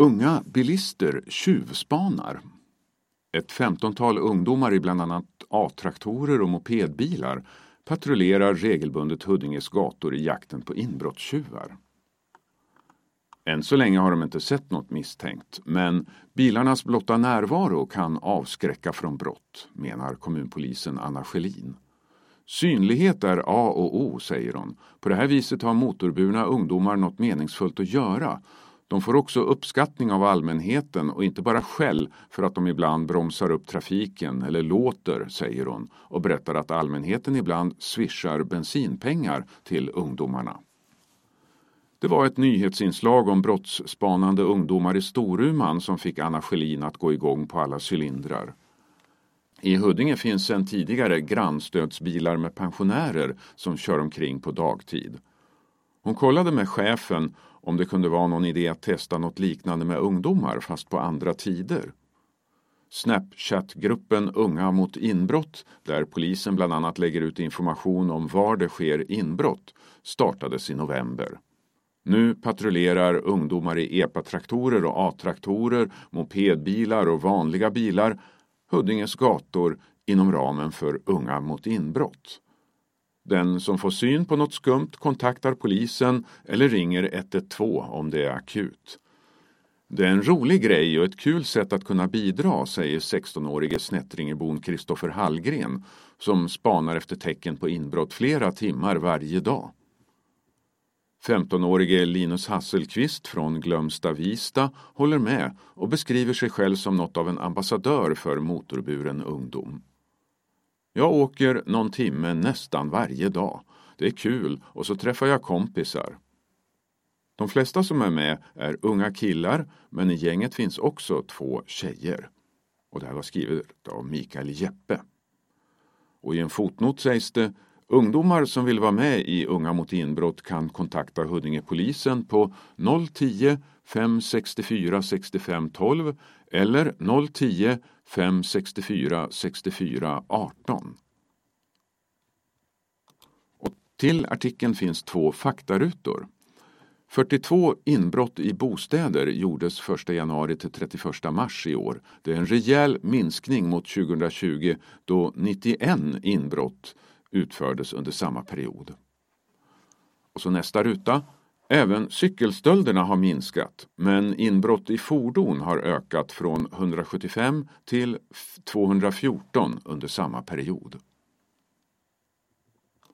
Unga bilister tjuvspanar. Ett femtontal ungdomar i bland annat A-traktorer och mopedbilar patrullerar regelbundet Huddinges gator i jakten på inbrottstjuvar. Än så länge har de inte sett något misstänkt, men bilarnas blotta närvaro kan avskräcka från brott, menar kommunpolisen Anna Schelin. Synlighet är A och O, säger hon. På det här viset har motorburna ungdomar något meningsfullt att göra. De får också uppskattning av allmänheten och inte bara skäll för att de ibland bromsar upp trafiken eller låter, säger hon och berättar att allmänheten ibland swishar bensinpengar till ungdomarna. Det var ett nyhetsinslag om brottsspanande ungdomar i Storuman som fick Anna Schelin att gå igång på alla cylindrar. I Huddinge finns sedan tidigare grannstödsbilar med pensionärer som kör omkring på dagtid. Hon kollade med chefen om det kunde vara någon idé att testa något liknande med ungdomar fast på andra tider. Snapchat-gruppen Unga mot inbrott, där polisen bland annat lägger ut information om var det sker inbrott, startades i november. Nu patrullerar ungdomar i epatraktorer och A-traktorer, mopedbilar och vanliga bilar Huddinges gator inom ramen för Unga mot inbrott. Den som får syn på något skumt kontaktar polisen eller ringer 112 om det är akut. Det är en rolig grej och ett kul sätt att kunna bidra, säger 16-årige Snättringebon Kristoffer Hallgren som spanar efter tecken på inbrott flera timmar varje dag. 15-årige Linus Hasselqvist från Glömsta Vista håller med och beskriver sig själv som något av en ambassadör för motorburen ungdom. Jag åker någon timme nästan varje dag. Det är kul och så träffar jag kompisar. De flesta som är med är unga killar men i gänget finns också två tjejer. Och det här var skrivet av Mikael Jeppe. Och i en fotnot sägs det Ungdomar som vill vara med i Unga mot inbrott kan kontakta Huddingepolisen på 010 564 65 12 eller 010 564 64 18. Och till artikeln finns två faktarutor. 42 inbrott i bostäder gjordes 1 januari till 31 mars i år. Det är en rejäl minskning mot 2020 då 91 inbrott utfördes under samma period. Och så nästa ruta. Även cykelstölderna har minskat, men inbrott i fordon har ökat från 175 till 214 under samma period.